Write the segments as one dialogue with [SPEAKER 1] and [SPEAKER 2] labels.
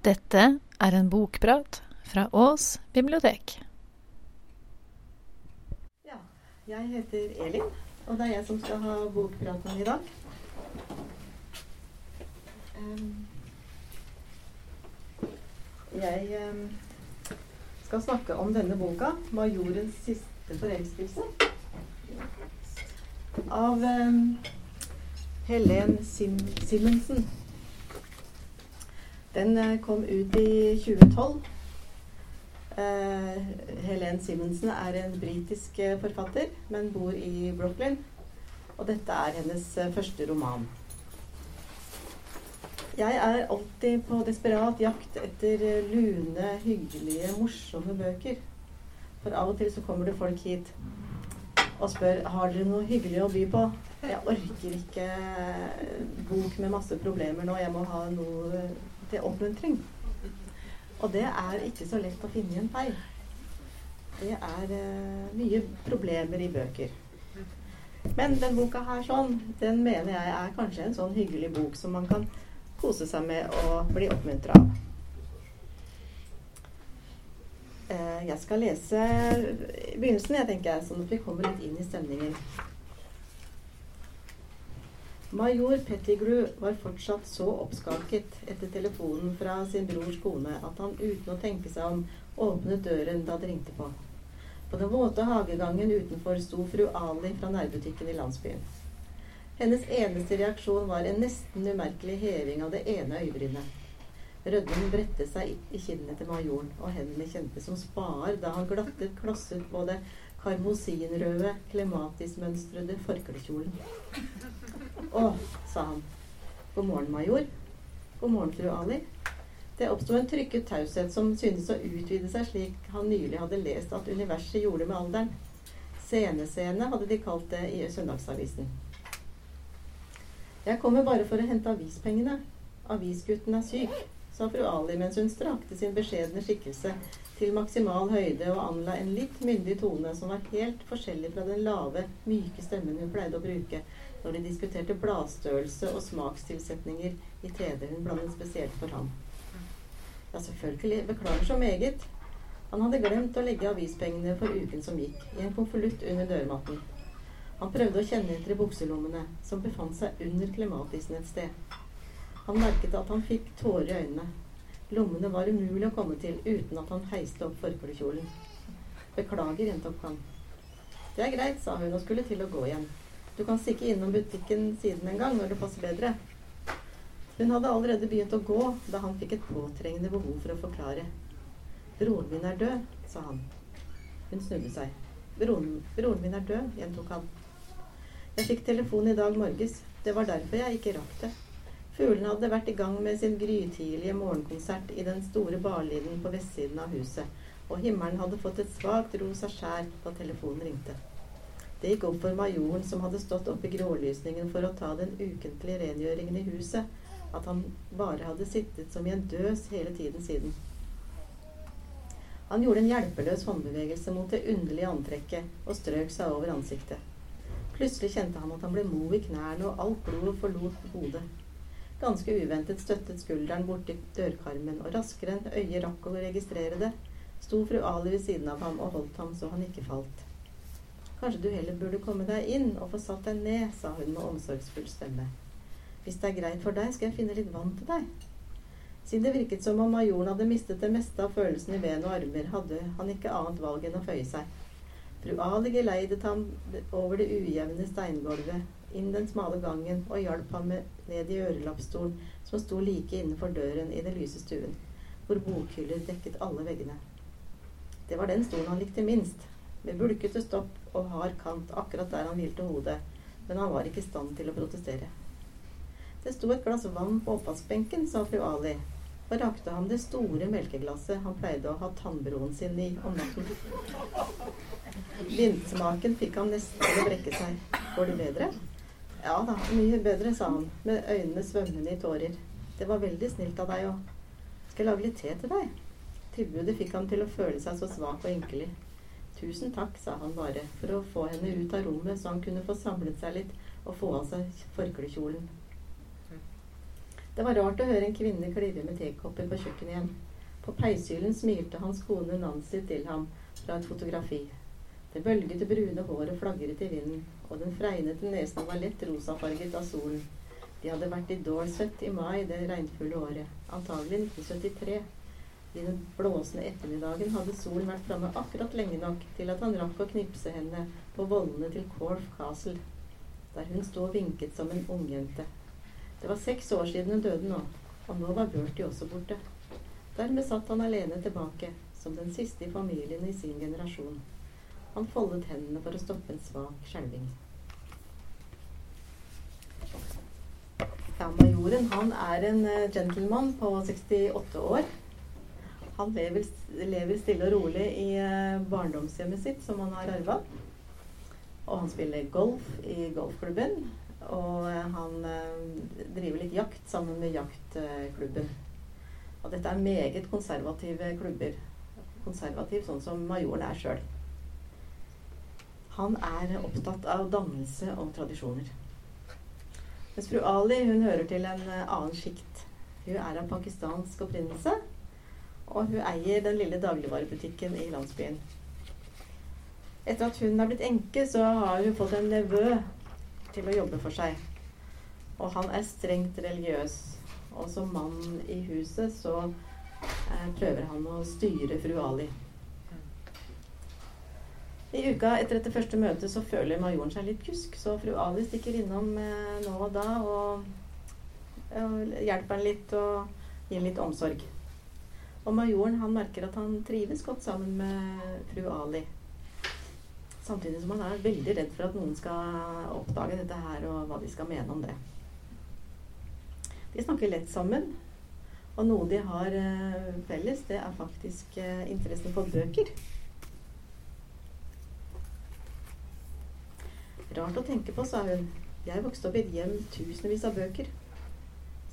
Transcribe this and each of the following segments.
[SPEAKER 1] Dette er en bokprat fra Ås bibliotek.
[SPEAKER 2] Ja, jeg heter Elin, og det er jeg som skal ha bokpraten i dag. Jeg skal snakke om denne boka, 'Majorens siste forelskelse', av Helen Sim Simensen. Den eh, kom ut i 2012. Uh, Helen Simonsen er en britisk uh, forfatter, men bor i Brooklyn. Og dette er hennes første roman. Jeg er alltid på desperat jakt etter lune, hyggelige, morsomme bøker. For av og til så kommer det folk hit og spør har dere noe hyggelig å by på. Jeg orker ikke bok med masse problemer nå. Jeg må ha noe til oppmuntring. Og det er ikke så lett å finne igjen feil. Det er uh, mye problemer i bøker. Men den boka her sånn, den mener jeg er kanskje en sånn hyggelig bok som man kan kose seg med og bli oppmuntra av. Uh, jeg skal lese begynnelsen, jeg tenker, sånn at vi kommer litt inn i stemningen. Major Pettigrew var fortsatt så oppskaket etter telefonen fra sin brors kone at han uten å tenke seg om åpnet døren da det ringte på. På den våte hagegangen utenfor sto fru Ali fra nærbutikken i landsbyen. Hennes eneste reaksjon var en nesten umerkelig heving av det ene øyebrynet. Rødmen bredte seg i kinnene til majoren, og hendene kjentes som spader da han glattet klosset på det karmosinrøde, klematismønstrede forklekjolen. Å, sa han. God morgen, major. God morgen, fru Ali. Det oppsto en trykket taushet som syntes å utvide seg slik han nylig hadde lest at universet gjorde med alderen. Scenescene hadde de kalt det i Søndagsavisen. Jeg kommer bare for å hente avispengene. Avisgutten er syk, sa fru Ali mens hun strakte sin beskjedne skikkelse til maksimal høyde og anla en litt myndig tone som var helt forskjellig fra den lave, myke stemmen hun pleide å bruke når de diskuterte bladstørrelse og smakstilsetninger i TV hun blandet spesielt for ham. Ja, selvfølgelig. Beklager så meget. Han hadde glemt å legge avispengene for uken som gikk, i en konvolutt under dørmatten. Han prøvde å kjenne etter i bukselommene, som befant seg under klematisen et sted. Han merket at han fikk tårer i øynene. Lommene var umulig å komme til uten at han heiste opp forklekjolen. Beklager, gjentok han. Det er greit, sa hun og skulle til å gå igjen. Du kan stikke innom butikken siden en gang når det passer bedre. Hun hadde allerede begynt å gå da han fikk et påtrengende behov for å forklare. Broren min er død, sa han. Hun snudde seg. Broren, broren min er død, gjentok han. Jeg fikk telefon i dag morges. Det var derfor jeg ikke rakk det. Fuglene hadde vært i gang med sin grytidlige morgenkonsert i den store barliden på vestsiden av huset, og himmelen hadde fått et svakt rosa skjær da telefonen ringte. Det gikk opp for majoren, som hadde stått opp i grålysningen for å ta den ukentlige rengjøringen i huset, at han bare hadde sittet som i en døs hele tiden siden. Han gjorde en hjelpeløs håndbevegelse mot det underlige antrekket og strøk seg over ansiktet. Plutselig kjente han at han ble mo i knærne, og alt blodet forlot hodet. Ganske uventet støttet skulderen borti dørkarmen, og raskere enn øyet rakk å registrere det, sto fru Ali ved siden av ham og holdt ham så han ikke falt. Kanskje du heller burde komme deg inn og få satt deg ned, sa hun med omsorgsfull stemme. Hvis det er greit for deg, skal jeg finne litt vann til deg. Siden det virket som om majoren hadde mistet det meste av følelsen i ben og armer, hadde han ikke annet valg enn å føye seg. Fru Ali geleidet ham over det ujevne steingulvet, inn den smale gangen og hjalp ham ned i ørelappstolen som sto like innenfor døren i den lyse stuen, hvor bokhyller dekket alle veggene. Det var den stolen han likte minst, med bulkete stopp og hard kant akkurat der han hvilte hodet, men han var ikke i stand til å protestere. Det sto et glass vann på oppvaskbenken, sa fru Ali, og rakte ham det store melkeglasset han pleide å ha tannbroen sin i om natten. Vindsmaken fikk han nesten til å brekke seg. Går det bedre? Ja da, mye bedre, sa han, med øynene svømmende i tårer. Det var veldig snilt av deg å Skal jeg lage litt te til deg? Tilbudet fikk ham til å føle seg så svak og ynkelig. Tusen takk, sa han bare, for å få henne ut av rommet, så han kunne få samlet seg litt og få av seg forklekjolen. Det var rart å høre en kvinne klirre med tekopper på kjøkkenet igjen. På peishyllen smilte hans kone Nancy til ham fra et fotografi. Det bølgete brune håret flagret i vinden, og den fregnete nesen var lett rosafarget av solen. De hadde vært i Dorset i mai det regnfulle året, antagelig 1973. I den blåsende ettermiddagen hadde solen vært framme akkurat lenge nok til at han rakk å knipse henne på vollene til Corf Castle, der hun sto og vinket som en ungjente. Det var seks år siden hun døde nå, og nå var Bertie også borte. Dermed satt han alene tilbake, som den siste i familien i sin generasjon. Han foldet hendene for å stoppe en svak skjelving. Ja, majoren han er en eh, gentleman på 68 år. Han lever, lever stille og rolig i eh, barndomshjemmet sitt, som han har arva. Og han spiller golf i golfklubben. Og eh, han driver litt jakt sammen med jaktklubben. Og dette er meget konservative klubber. Konservativ sånn som majoren er sjøl. Han er opptatt av dannelse og tradisjoner. Mens fru Ali hun hører til en eh, annen sjikt. Hun er av pakistansk opprinnelse, og hun eier den lille dagligvarebutikken i landsbyen. Etter at hun er blitt enke, så har hun fått en nevø til å jobbe for seg. Og han er strengt religiøs. Og som mann i huset så eh, prøver han å styre fru Ali. I uka etter dette første møtet så føler majoren seg litt kusk, så fru Ali stikker innom eh, nå og da og, og hjelper han litt og gir litt omsorg. Og majoren han merker at han trives godt sammen med fru Ali. Samtidig som han er veldig redd for at noen skal oppdage dette her, og hva de skal mene om det. De snakker lett sammen, og noe de har eh, felles, det er faktisk eh, interessen for bøker. Rart å tenke på, sa hun. Jeg vokste opp i et hjem tusenvis av bøker.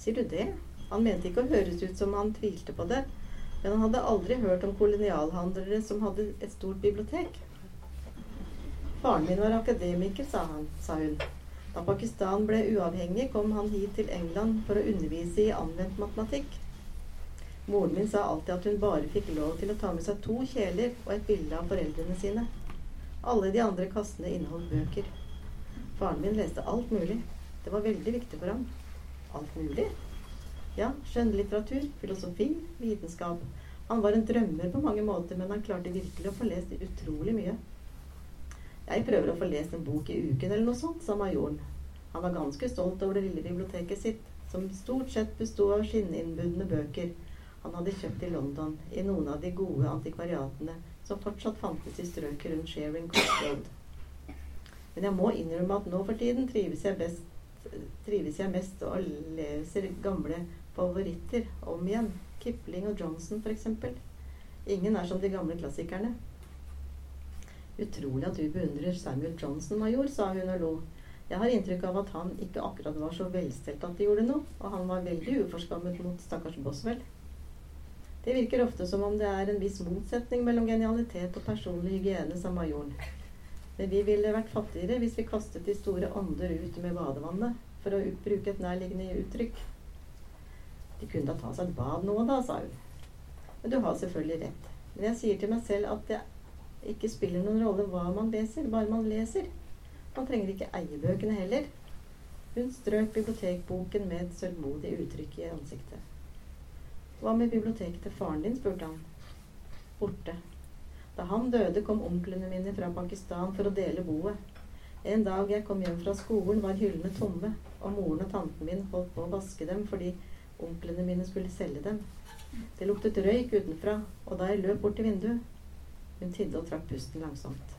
[SPEAKER 2] Sier du det? Han mente ikke å høres ut som han tvilte på det, men han hadde aldri hørt om kolonialhandlere som hadde et stort bibliotek. Faren min var akademiker, sa, han, sa hun. Da Pakistan ble uavhengig, kom han hit til England for å undervise i anvendt matematikk. Moren min sa alltid at hun bare fikk lov til å ta med seg to kjeler og et bilde av foreldrene sine. Alle de andre kassene inneholdt bøker. Faren min leste alt mulig. Det var veldig viktig for ham. Alt mulig? Ja, skjønnlitteratur, filosofi, vitenskap. Han var en drømmer på mange måter, men han klarte virkelig å få lest utrolig mye. Jeg prøver å få lest en bok i uken eller noe sånt, sa majoren. Han var ganske stolt over det lille biblioteket sitt, som stort sett bestod av skinninnbundne bøker han hadde kjøpt i London, i noen av de gode antikvariatene som fortsatt fantes i strøket rundt Sharing Road. Men jeg må innrømme at nå for tiden trives jeg, best, trives jeg mest og leser gamle favoritter om igjen. Kipling og Johnson f.eks. Ingen er som de gamle klassikerne. Utrolig at du beundrer Samuel Johnson, major, sa hun og lo. Jeg har inntrykk av at han ikke akkurat var så velstelt at det gjorde noe, og han var veldig uforskammet mot stakkars Boswell. Det virker ofte som om det er en viss motsetning mellom genialitet og personlig hygiene, sa majoren. Men vi ville vært fattigere hvis vi kastet de store ånder ut med badevannet, for å bruke et nærliggende uttrykk. De kunne da ta seg et bad nå, da, sa hun. Men du har selvfølgelig rett. Men jeg sier til meg selv at det ikke spiller noen rolle hva man leser, bare man leser. Man trenger ikke eie bøkene heller. Hun strøk bibliotekboken med et sølvmodig uttrykk i ansiktet. Hva med biblioteket til faren din? spurte han. Borte. Da han døde, kom onklene mine fra Pakistan for å dele boet. En dag jeg kom hjem fra skolen, var hyllene tomme, og moren og tanten min holdt på å vaske dem fordi onklene mine skulle selge dem. Det luktet røyk utenfra, og da jeg løp bort til vinduet Hun tidde og trakk pusten langsomt.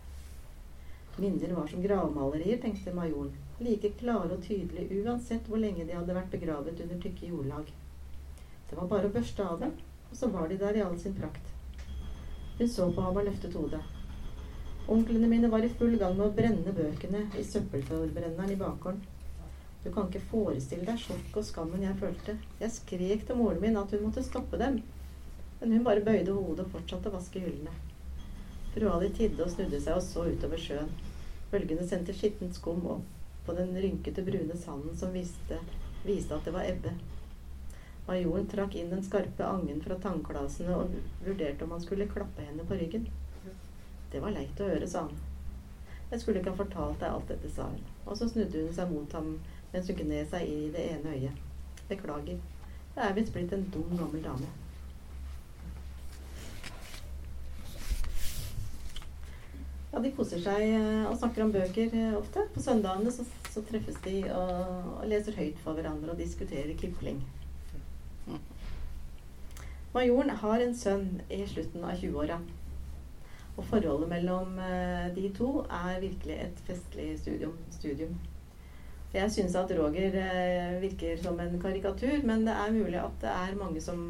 [SPEAKER 2] Minner var som gravmalerier, tenkte majoren. Like klare og tydelige uansett hvor lenge de hadde vært begravet under tykke jordlag. Det var bare å børste av dem, og så var de der i all sin prakt. Hun så på ham og løftet hodet. Onklene mine var i full gang med å brenne bøkene i søppelforbrenneren i bakgården. Du kan ikke forestille deg sjokk og skammen jeg følte. Jeg skrek til moren min at hun måtte stoppe dem, men hun bare bøyde hodet og fortsatte å vaske hyllene. Fru Ali tidde og snudde seg og så utover sjøen. Bølgene sendte skittent skum opp på den rynkete, brune sanden som viste, viste at det var ebbe. Majoren trakk inn den skarpe angen fra tannklasene og vurderte om han skulle klappe henne på ryggen. Det var leit å høre, sa han. Jeg skulle ikke ha fortalt deg alt dette, sa hun. Og så snudde hun seg mot ham ned seg i det ene øyet. Beklager. Jeg er visst blitt en dum, gammel dame. Ja, de koser seg eh, og snakker om bøker eh, ofte. På søndagene så, så treffes de og, og, leser høyt for hverandre og diskuterer Kipling. Majoren har en sønn i slutten av 20-åra. Og forholdet mellom eh, de to er virkelig et festlig studium. studium. Jeg syns at Roger virker som en karikatur, men det er mulig at det er mange som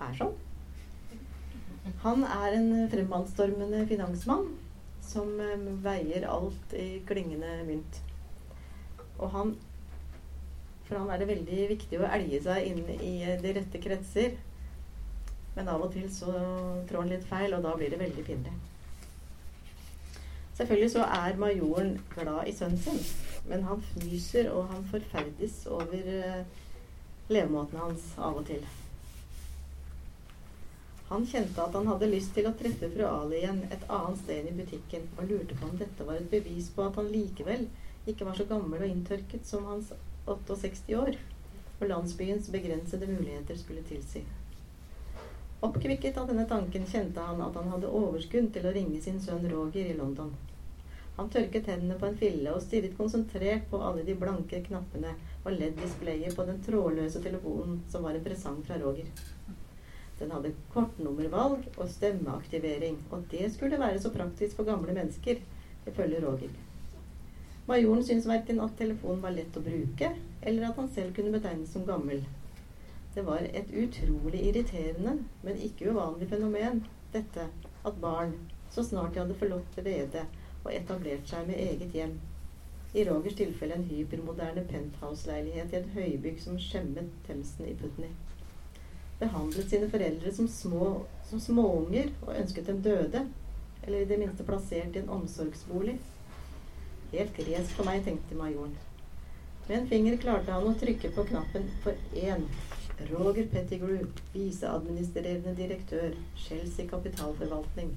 [SPEAKER 2] er sånn. Han er en fremadstormende finansmann som eh, veier alt i klingende mynt. Og han For han er det veldig viktig å elge seg inn i eh, de rette kretser. Men av og til så trår han litt feil, og da blir det veldig pinlig. Selvfølgelig så er majoren glad i sønnen sin, men han fnyser og han forferdes over uh, levemåten hans av og til. Han kjente at han hadde lyst til å treffe fru Ali igjen et annet sted enn i butikken, og lurte på om dette var et bevis på at han likevel ikke var så gammel og inntørket som hans 68 år, og landsbyens begrensede muligheter skulle tilsi. Oppkvikket av denne tanken kjente han at han hadde overskudd til å ringe sin sønn Roger i London. Han tørket hendene på en fille og stirret konsentrert på alle de blanke knappene og LED-displayet på den trådløse telefonen som var en presang fra Roger. Den hadde kortnummervalg og stemmeaktivering, og det skulle være så praktisk for gamle mennesker, ifølge Roger. Majoren syntes verken at telefonen var lett å bruke, eller at han selv kunne betegnes som gammel. Det var et utrolig irriterende, men ikke uvanlig fenomen, dette at barn, så snart de hadde forlatt redet og etablert seg med eget hjem, i Rogers tilfelle en hypermoderne penthouse-leilighet i et høybygg som skjemmet Themsen i Putney behandlet sine foreldre som, små, som småunger og ønsket dem døde, eller i det minste plassert i en omsorgsbolig. Helt gresk for meg, tenkte majoren. Med en finger klarte han å trykke på knappen for én. Roger Pettigrew, viseadministrerende direktør, Chelsea kapitalforvaltning.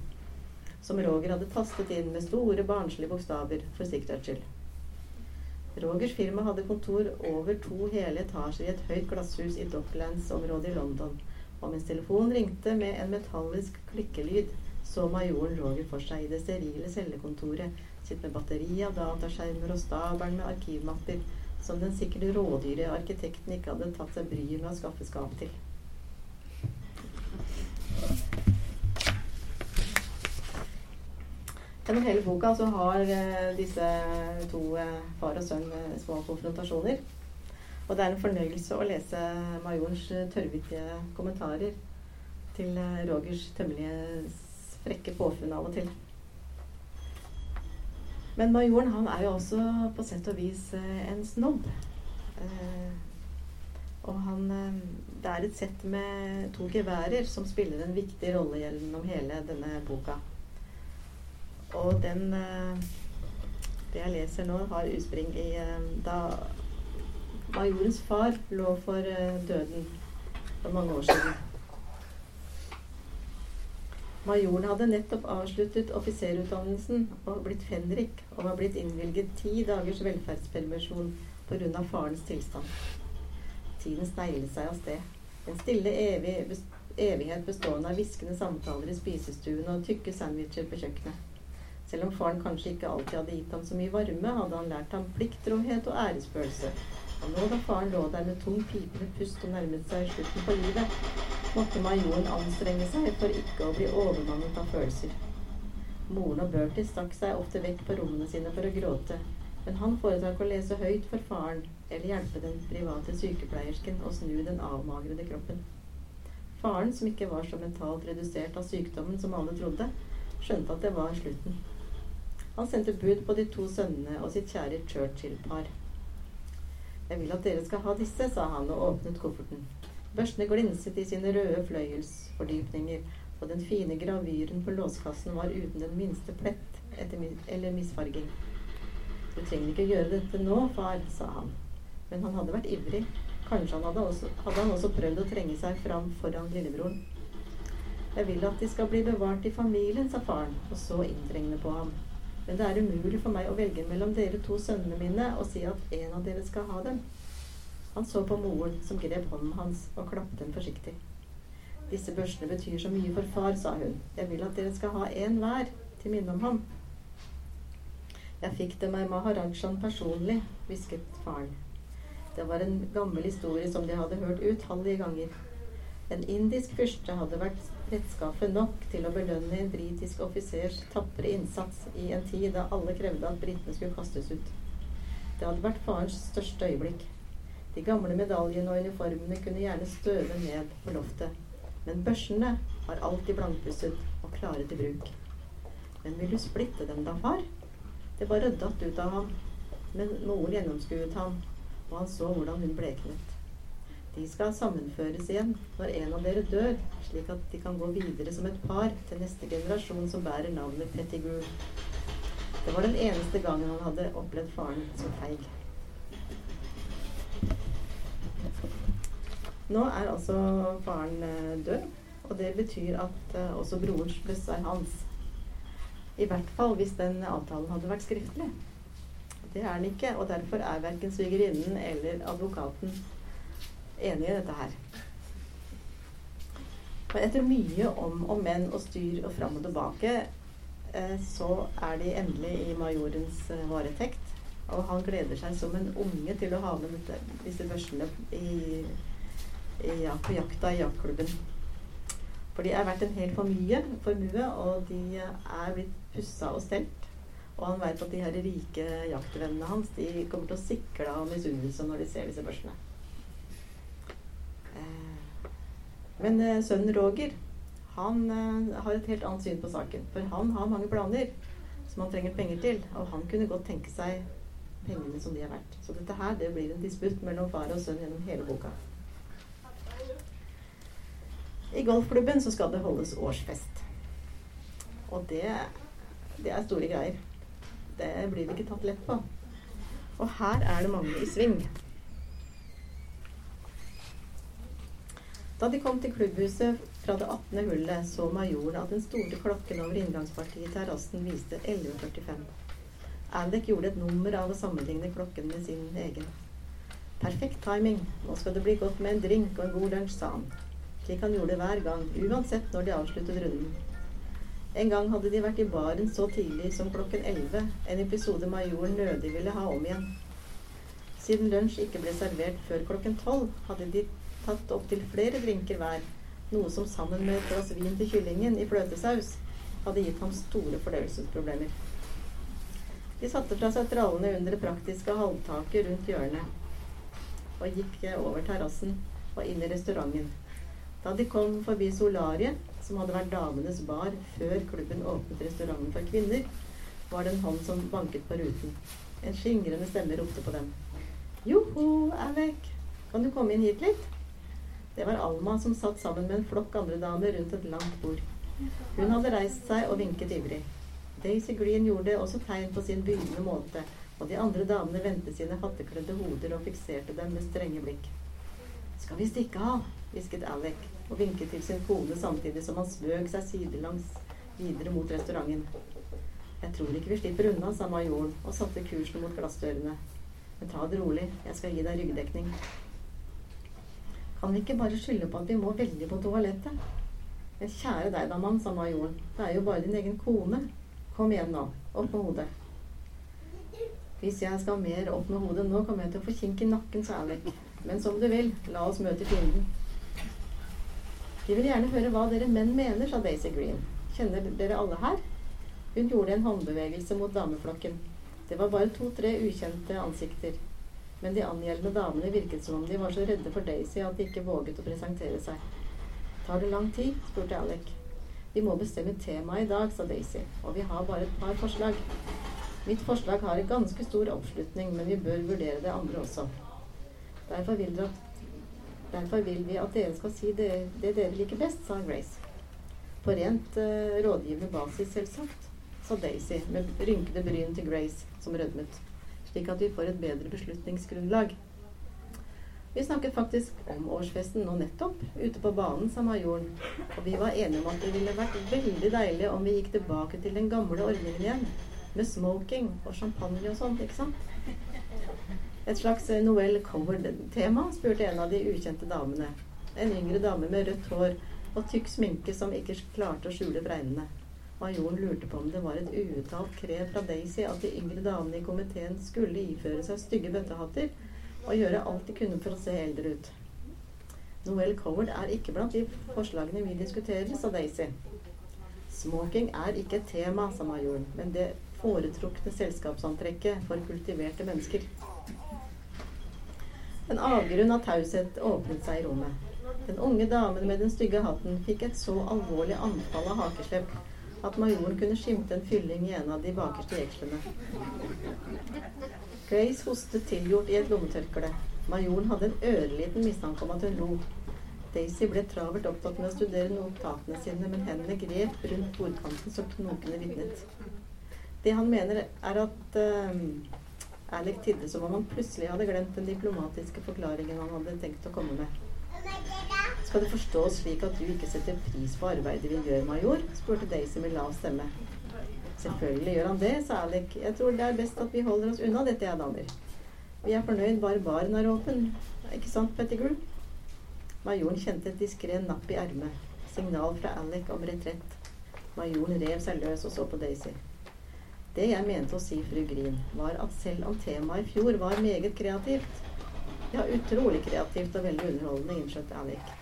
[SPEAKER 2] Som Roger hadde tastet inn med store, barnslige bokstaver for sikkerhets skyld. Rogers firma hadde kontor over to hele etasjer i et høyt glasshus i Docklands-området i London. Og mens telefonen ringte med en metallisk klikkelyd, så majoren Roger for seg i det sterile cellekontoret sitt med batteri av dataskjermer og stabelen med arkivmapper som den sikkert rådyre arkitekten ikke hadde tatt seg bryet med å skaffe skap til. Gjennom hele boka så har eh, disse to eh, far og sønn eh, små konfrontasjoner. Og det er en fornøyelse å lese majorens tørrvittige kommentarer til Rogers tømmelige frekke påfunn av og til. Men majoren han er jo også på sett og vis en snobb. og han Det er et sett med to geværer som spiller en viktig rolle gjennom hele denne boka. Og den eh, Det jeg leser nå, har utspring i eh, da majorens far lå for eh, døden for mange år siden. Majoren hadde nettopp avsluttet offiserutdannelsen og blitt fenrik, og var blitt innvilget ti dagers velferdspermisjon pga. farens tilstand. Tiden sneglet seg av sted. En stille evig, evighet bestående av hviskende samtaler i spisestuen og tykke sandwicher på kjøkkenet. Selv om faren kanskje ikke alltid hadde gitt ham så mye varme, hadde han lært ham pliktromhet og æresfølelse. Og nå da faren lå der med tung, pipende pust og nærmet seg slutten på livet, måtte majoren anstrenge seg for ikke å bli overmannet av følelser. Moren og Bertie stakk seg ofte vekk på rommene sine for å gråte, men han foretrakk å lese høyt for faren eller hjelpe den private sykepleiersken å snu den avmagrede kroppen. Faren, som ikke var så mentalt redusert av sykdommen som alle trodde, skjønte at det var slutten. Han sendte bud på de to sønnene og sitt kjære Churchill-par. Jeg vil at dere skal ha disse, sa han og åpnet kofferten. Børstene glinset i sine røde fløyelsfordypninger, og den fine gravyren på låskassen var uten den minste plett eller misfarging. Du trenger ikke gjøre dette nå, far, sa han. Men han hadde vært ivrig. Kanskje han hadde, også, hadde han også prøvd å trenge seg fram foran lillebroren. Jeg vil at de skal bli bevart i familien, sa faren, og så inntrengende på ham. Men det er umulig for meg å velge mellom dere to sønnene mine og si at en av dere skal ha dem. Han så på moren, som grep hånden hans og klappet dem forsiktig. Disse børsene betyr så mye for far, sa hun. Jeg vil at dere skal ha en hver, til minne om ham. Jeg fikk det med maharajaen personlig, hvisket faren. Det var en gammel historie som de hadde hørt utallige ganger. En indisk fyrste hadde vært rettskaffen nok til å belønne en britisk offisers tapre innsats i en tid da alle krevde at britene skulle kastes ut. Det hadde vært farens største øyeblikk. De gamle medaljene og uniformene kunne gjerne støve ned på loftet, men børsene var alltid blankpusset og klare til bruk. Men vil du splitte dem da, far? Det var datt ut av ham. Men noen gjennomskuet ham, og han så hvordan hun bleknet. De skal sammenføres igjen når en av dere dør, slik at de kan gå videre som et par til neste generasjon som bærer navnet Pettigrew. Det var den eneste gangen han hadde opplevd faren som feig. Nå er altså faren eh, død, og det betyr at uh, også brorens buss er hans. I hvert fall hvis den avtalen hadde vært skriftlig. Det er den ikke, og derfor er verken svigerinnen eller advokaten enig i dette her. Og etter mye om og men og styr og fram og tilbake, eh, så er de endelig i majorens eh, varetekt. Og han gleder seg som en unge til å ha med disse børsene i, i, ja, på jakta i jaktklubben. For de er verdt en hel familie, formue, og de er blitt pussa og stelt. Og han veit at de her rike jaktvennene hans de kommer til å sikle av misunnelse når de ser disse børsene. Eh, men eh, sønnen Roger han eh, har et helt annet syn på saken. For han har mange planer som han trenger penger til. Og han kunne godt tenke seg pengene som de er verdt. Så dette her det blir en disputt mellom far og sønn gjennom hele boka. I golfklubben så skal det holdes årsfest. Og det det er store greier. Det blir det ikke tatt lett på. Og her er det mange i sving. Da de kom til klubbhuset fra det 18. hullet, så majoren at den store klokken over inngangspartiet i terrassen viste 11.45. Alec gjorde et nummer av å sammenligne klokken med sin egen. Perfekt timing. Nå skal det bli godt med en drink og en god lunsj, sa han. Slik han gjorde hver gang, uansett når de avsluttet runden. En gang hadde de vært i baren så tidlig som klokken 11, en episode majoren nødig ville ha om igjen. Siden lunsj ikke ble servert før klokken 12, hadde de tatt opptil flere drinker hver, noe som sammen med et glass vin til kyllingen i fløtesaus hadde gitt ham store fordøyelsesproblemer. De satte fra seg trallene under det praktiske halvtaket rundt hjørnet og gikk over terrassen og inn i restauranten. Da de kom forbi Solariet, som hadde vært damenes bar før klubben åpnet restauranten for kvinner, var det en hånd som banket på ruten. En skingrende stemme ropte på dem. Joho, Alec, kan du komme inn hit litt? Det var Alma som satt sammen med en flokk andre damer rundt et langt bord. Hun hadde reist seg og vinket ivrig. Daisy Green gjorde også tegn på sin begynnende måte, og de andre damene vendte sine hattekledde hoder og fikserte dem med strenge blikk. Skal vi stikke av? hvisket Alec og vinket til sin kone samtidig som han smøg seg sidelangs videre mot restauranten. Jeg tror ikke vi slipper unna, sa majoren og satte kursen mot glassdørene. Men ta det rolig, jeg skal gi deg ryggdekning. Kan vi ikke bare skylde på at vi må veldig på toalettet? Men kjære deg da, mann, sa majoren. Det er jo bare din egen kone. Kom igjen nå. Opp med hodet. Hvis jeg skal mer opp med hodet nå, kommer jeg til å få kink i nakken, sa Alec. Men som du vil. La oss møte fienden. Vi vil gjerne høre hva dere menn mener, sa Daisy Green. Kjenner dere alle her? Hun gjorde en håndbevegelse mot dameflokken. Det var bare to-tre ukjente ansikter. Men de angjeldende damene virket som om de var så redde for Daisy at de ikke våget å presentere seg. Tar det lang tid? spurte Alec. Vi må bestemme temaet i dag, sa Daisy, og vi har bare et par forslag. Mitt forslag har en ganske stor oppslutning, men vi bør vurdere det andre også. Derfor vil dere Derfor vil vi at dere skal si det, det dere liker best, sa Grace. På rent uh, rådgivende basis, selvsagt, sa Daisy med rynkede bryn til Grace, som rødmet, slik at vi får et bedre beslutningsgrunnlag. Vi snakket faktisk om årsfesten nå nettopp, ute på banen, sa majoren. Og vi var enige om at det ville vært veldig deilig om vi gikk tilbake til den gamle ordningen igjen. Med smoking og champagne og sånt, ikke sant? Et slags Noel Coward-tema, spurte en av de ukjente damene. En yngre dame med rødt hår og tykk sminke som ikke klarte å skjule fregnene. Majoren lurte på om det var et uuttalt krev fra Daisy at de yngre damene i komiteen skulle iføre seg stygge bøttehatter og gjøre alt de kunne for å se eldre ut. Noel Coward er ikke blant de forslagene vi diskuterer, sa Daisy. Smoking er ikke et tema, sa majoren, men det foretrukne selskapsantrekket for kultiverte mennesker. En avgrunn av taushet åpnet seg i rommet. Den unge damen med den stygge hatten fikk et så alvorlig anfall av hakeslepp at majoren kunne skimte en fylling i en av de bakerste jekslene. Grace hostet tilgjort i et lommetørkle. Majoren hadde en ørliten mistanke om at hun lo. Daisy ble travelt opptatt med å studere notatene sine, men hendene grep rundt bordkanten som knokene vitnet. Det han mener, er at uh, Alec tidde som om han plutselig hadde glemt den diplomatiske forklaringen han hadde tenkt å komme med. Skal det forstås slik at du ikke setter pris på arbeidet vi gjør, major? spurte Daisy med lav stemme. Selvfølgelig gjør han det, sa Alec. Jeg tror det er best at vi holder oss unna dette, jeg, damer. Vi er fornøyd bare baren er åpen. Ikke sant, Pettigrew? Majoren kjente et diskré napp i ermet. Signal fra Alec om retrett. Majoren rev seg løs og så på Daisy. Det jeg mente å si, fru Green, var at selv om temaet i fjor var meget kreativt, ja, utrolig kreativt og veldig underholdende, innskjøt Alec,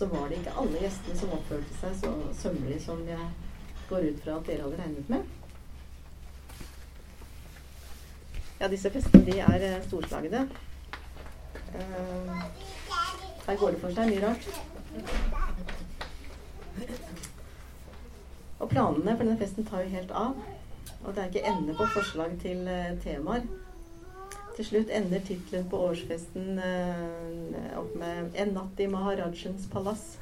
[SPEAKER 2] så var det ikke alle gjestene som oppførte seg så sømmelig som jeg går ut fra at dere hadde regnet med. Ja, disse festene de er uh, storslagne. Uh, her går det for seg mye rart. Og planene for denne festen tar jo helt av. Og det er ikke ende på forslag til uh, temaer. Til slutt ender tittelen på årsfesten eh, opp med 'En natt i Maharajens palass'.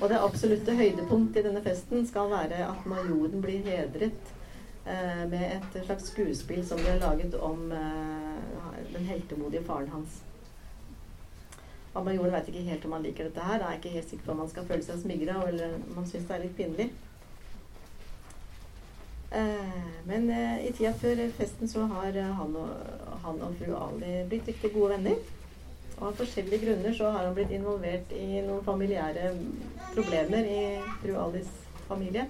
[SPEAKER 2] Og det absolutte høydepunkt i denne festen skal være at majoren blir hedret eh, med et slags skuespill som ble laget om eh, den heltemodige faren hans. Og majoren vet ikke helt om han liker dette her. Er ikke helt sikker på om han skal føle seg smigra, eller om han syns det er litt pinlig. Eh, men eh, i tida før festen så har han og, han og fru Ali blitt riktig gode venner. Og av forskjellige grunner så har han blitt involvert i noen familiære problemer i fru Alis familie.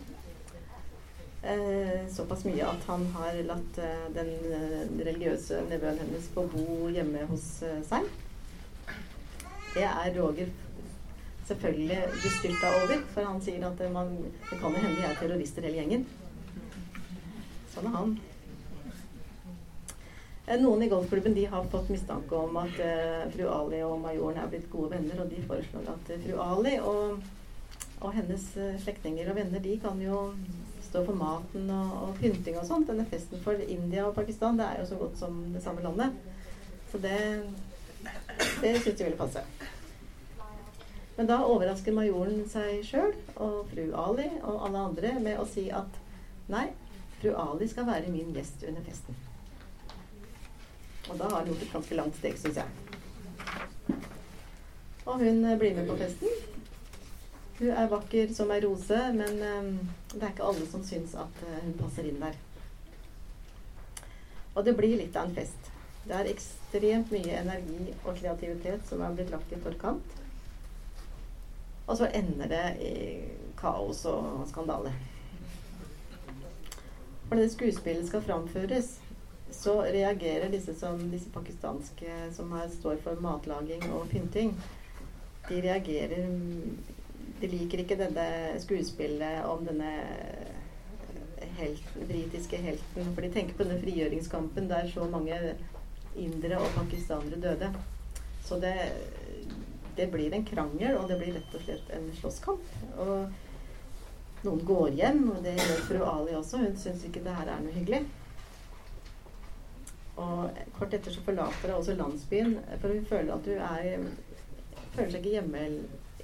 [SPEAKER 2] Eh, såpass mye at han har latt eh, den eh, religiøse nevøen hennes få bo hjemme hos eh, seg. Det er Roger selvfølgelig bestyrta over, for han sier at man, det kan jo hende de er terrorister hele gjengen. Sånn er han. Eh, noen i golfklubben de har fått mistanke om at uh, fru Ali og majoren er blitt gode venner, og de foreslår at uh, fru Ali og, og hennes uh, slektninger og venner de kan jo stå for maten og, og pynting og sånt. Denne festen for India og Pakistan det er jo så godt som det samme landet. Så det, det syns de ville passe. Men da overrasker majoren seg sjøl og fru Ali og alle andre med å si at nei, fru Ali skal være min gjest under festen. Og da har hun gjort et ganske langt steg, syns jeg. Og hun eh, blir med på festen. Hun er vakker som ei rose, men um, det er ikke alle som syns at uh, hun passer inn der. Og det blir litt av en fest. Det er ekstremt mye energi og kreativitet som er blitt lagt i forkant. Og så ender det i kaos og skandale. For når skuespillet skal framføres, så reagerer disse, som, disse pakistanske som her står for matlaging og pynting, de reagerer De liker ikke denne skuespillet om denne helt, britiske helten. For de tenker på denne frigjøringskampen der så mange indere og pakistanere døde. Så det, det blir en krangel, og det blir rett og slett en slåsskamp. Og noen går hjem, og det gjør fru Ali også. Hun syns ikke det her er noe hyggelig. Og kort etter så forlater hun også landsbyen, for hun føler at hun er føler seg ikke hjemme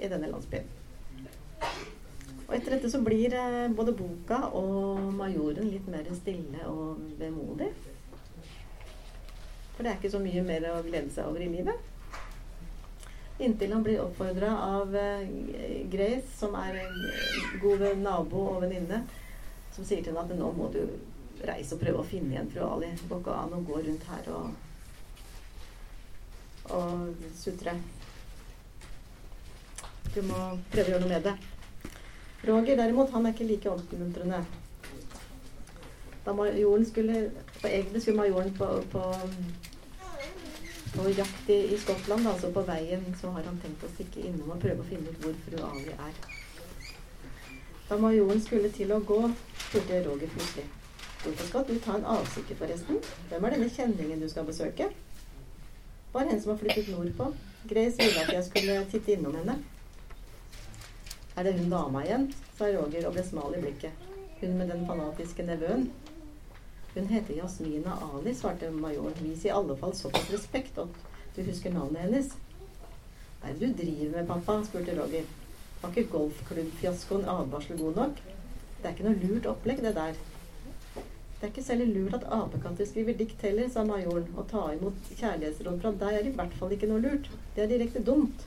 [SPEAKER 2] i denne landsbyen. Og etter dette så blir eh, både boka og majoren litt mer stille og vemodig. For det er ikke så mye mer å glede seg over i livet. Inntil han blir oppfordra av eh, Grace, som er en god nabo og venninne, som sier til henne at nå må du reise og prøve å finne igjen fru Ali. Det går ikke an å gå rundt her og, og sutre. Du må prøve å gjøre noe med det. Roger derimot, han er ikke like oppmuntrende. Da majoren skulle på Egentlig skulle majoren på, på, på jakt i, i, Skottland, altså på veien, så har han tenkt å stikke innom og prøve å finne ut hvor fru Ali er. Da majoren skulle til å gå, spurte Roger plutselig. Hvorfor skal du ta en avstikker, forresten? Hvem er denne kjenningen du skal besøke? Bare henne som har flyttet nordpå. Grace ville at jeg skulle titte innom henne. Er det hun dama igjen? sa Roger og ble smal i blikket. Hun med den fanatiske nevøen. Hun heter Jasmina Ali, svarte majoren. Vis i alle fall såpass respekt at du husker navnet hennes. Hva er det du driver med, pappa? spurte Roger. Var ikke golfklubbfiaskoen advarsel god nok? Det er ikke noe lurt opplegg, det der. Det er ikke særlig lurt at apekatter skriver dikt heller, sa majoren. Å ta imot kjærlighetsråd fra deg er i hvert fall ikke noe lurt. Det er direkte dumt.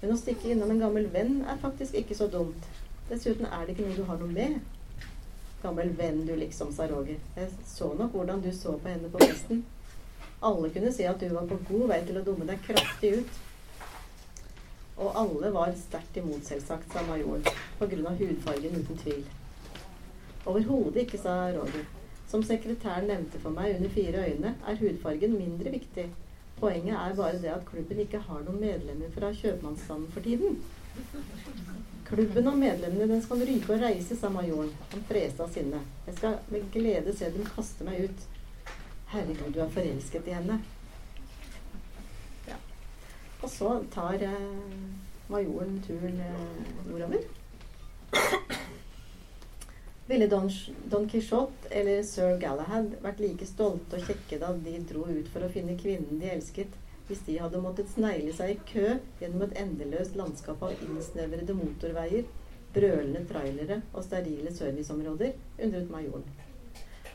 [SPEAKER 2] Men å stikke innom en gammel venn er faktisk ikke så dumt. Dessuten er det ikke noe du har noe med. Gammel venn, du liksom, sa Roger. Jeg så nok hvordan du så på henne på festen. Alle kunne se at du var på god vei til å dumme deg kraftig ut. Og alle var sterkt imot, selvsagt, sa majoren. Av hudfargen, uten tvil. Overhodet ikke, sa Roger. Som sekretæren nevnte for meg under fire øyne, er hudfargen mindre viktig. Poenget er bare det at klubben ikke har noen medlemmer fra kjøpmannsstanden for tiden. Klubben og medlemmene den skal ryke og reise, sa majoren. Han freste av sinne. Jeg skal med glede se dem kaste meg ut. Herregud, du er forelsket i henne. Ja. Og så tar eh, majoren turen eh, nordover. Ville Don, Don Quijote eller sir Galahad vært like stolte og kjekke da de dro ut for å finne kvinnen de elsket, hvis de hadde måttet snegle seg i kø gjennom et endeløst landskap av innsnevrede motorveier, brølende trailere og sterile serviceområder, undret majoren.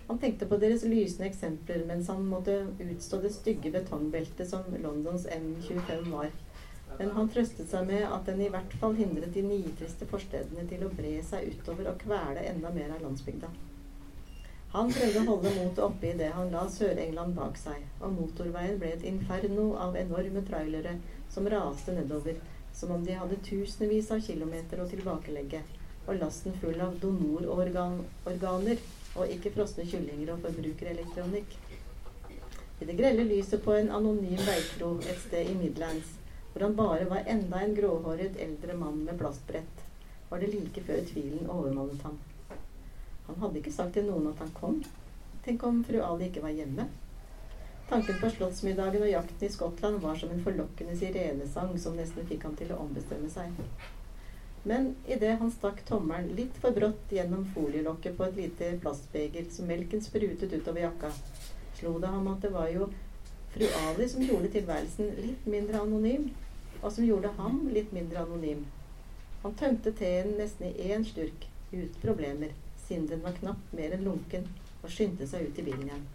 [SPEAKER 2] Han tenkte på deres lysende eksempler mens han måtte utstå det stygge betongbeltet som Londons M25 var men han trøstet seg med at den i hvert fall hindret de nitriste forstedene til å bre seg utover og kvele enda mer av landsbygda. Han prøvde å holde motet oppe idet det han la Sør-England bak seg, og motorveien ble et inferno av enorme trailere som raste nedover, som om de hadde tusenvis av kilometer å tilbakelegge, og lasten full av donororganer og ikke frosne kyllinger og forbrukerelektronikk. I det grelle lyset på en anonym veikro et sted i Midlands hvor han bare var enda en gråhåret eldre mann med plastbrett, var det like før tvilen overmannet ham. Han hadde ikke sagt til noen at han kom. Tenk om fru Ali ikke var hjemme? Tanken på slottsmiddagen og jakten i Skottland var som en forlokkende sirenesang som nesten fikk ham til å ombestemme seg. Men idet han stakk tommelen litt for brått gjennom folielokket på et lite plastbeger som melken sprutet utover jakka, slo det ham at det var jo fru Ali som gjorde tilværelsen litt mindre anonym, og som gjorde ham litt mindre anonym. Han tømte teen nesten i én slurk, uten problemer, siden den var knapt mer enn lunken, og skyndte seg ut i bilen igjen.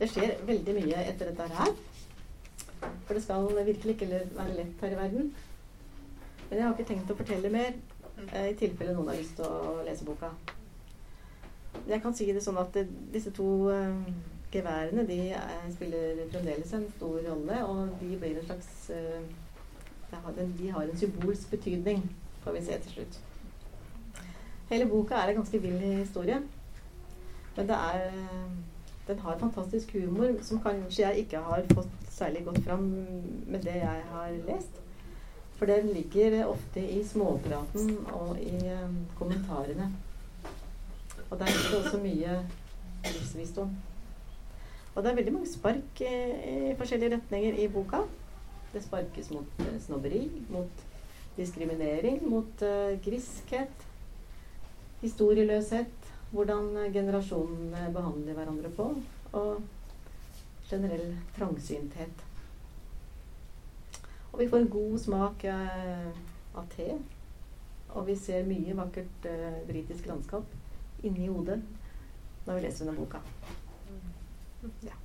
[SPEAKER 2] Det skjer veldig mye etter dette her. For det skal virkelig ikke være lett her i verden. Men jeg har ikke tenkt å fortelle mer, eh, i tilfelle noen har lyst til å lese boka jeg kan si det sånn at det, disse to uh, geværene de er, spiller fremdeles en stor rolle, og de blir en slags uh, har en, De har en symbolsk betydning, får vi se til slutt. Hele boka er en ganske vill historie. Men det er den har fantastisk humor som kanskje jeg ikke har fått særlig godt fram med det jeg har lest. For den ligger ofte i småpraten og i um, kommentarene. Og der ligger det også mye livsvisdom. Og det er veldig mange spark i forskjellige retninger i boka. Det sparkes mot uh, snobberi, mot diskriminering, mot uh, griskhet, historieløshet, hvordan generasjonene behandler hverandre på, og generell trangsynthet. Og vi får god smak av te. Og vi ser mye vakkert britisk landskap inni hodet. når vi leser denne boka. Ja.